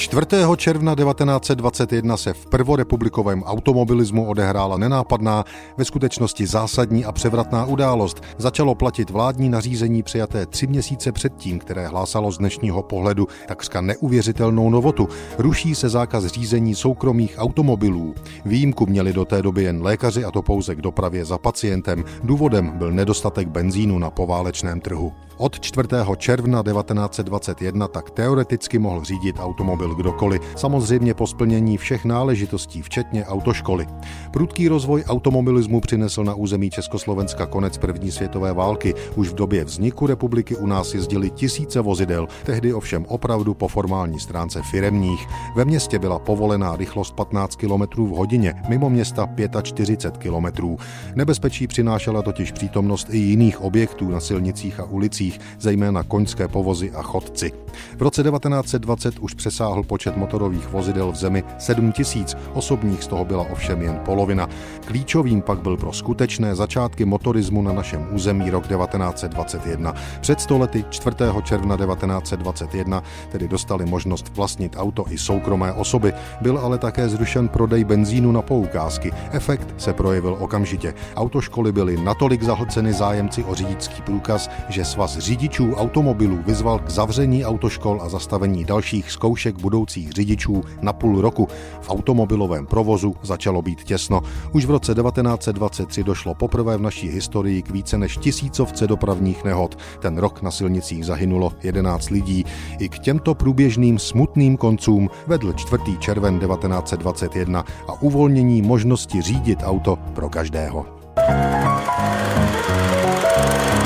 4. června 1921 se v prvorepublikovém automobilismu odehrála nenápadná, ve skutečnosti zásadní a převratná událost. Začalo platit vládní nařízení přijaté tři měsíce předtím, které hlásalo z dnešního pohledu takřka neuvěřitelnou novotu. Ruší se zákaz řízení soukromých automobilů. Výjimku měli do té doby jen lékaři a to pouze k dopravě za pacientem. Důvodem byl nedostatek benzínu na poválečném trhu. Od 4. června 1921 tak teoreticky mohl řídit automobil kdokoliv, samozřejmě po splnění všech náležitostí, včetně autoškoly. Prudký rozvoj automobilismu přinesl na území Československa konec první světové války. Už v době vzniku republiky u nás jezdili tisíce vozidel, tehdy ovšem opravdu po formální stránce firemních. Ve městě byla povolená rychlost 15 km v hodině, mimo města 45 km. Nebezpečí přinášela totiž přítomnost i jiných objektů na silnicích a ulicích, zejména koňské povozy a chodci. V roce 1920 už přesáhl počet motorových vozidel v zemi 7 tisíc, osobních z toho byla ovšem jen polovina. Klíčovým pak byl pro skutečné začátky motorismu na našem území rok 1921. Před stolety 4. června 1921 tedy dostali možnost vlastnit auto i soukromé osoby. Byl ale také zrušen prodej benzínu na poukázky. Efekt se projevil okamžitě. Autoškoly byly natolik zahlceny zájemci o řidičský průkaz, že svaz řidičů automobilů vyzval k zavření autoškol a zastavení dalších zkoušek budoucích řidičů na půl roku. V automobilovém provozu začalo být těsno. Už v roce 1923 došlo poprvé v naší historii k více než tisícovce dopravních nehod. Ten rok na silnicích zahynulo 11 lidí. I k těmto průběžným smutným koncům vedl 4. červen 1921 a uvolnění možnosti řídit auto pro každého. thank you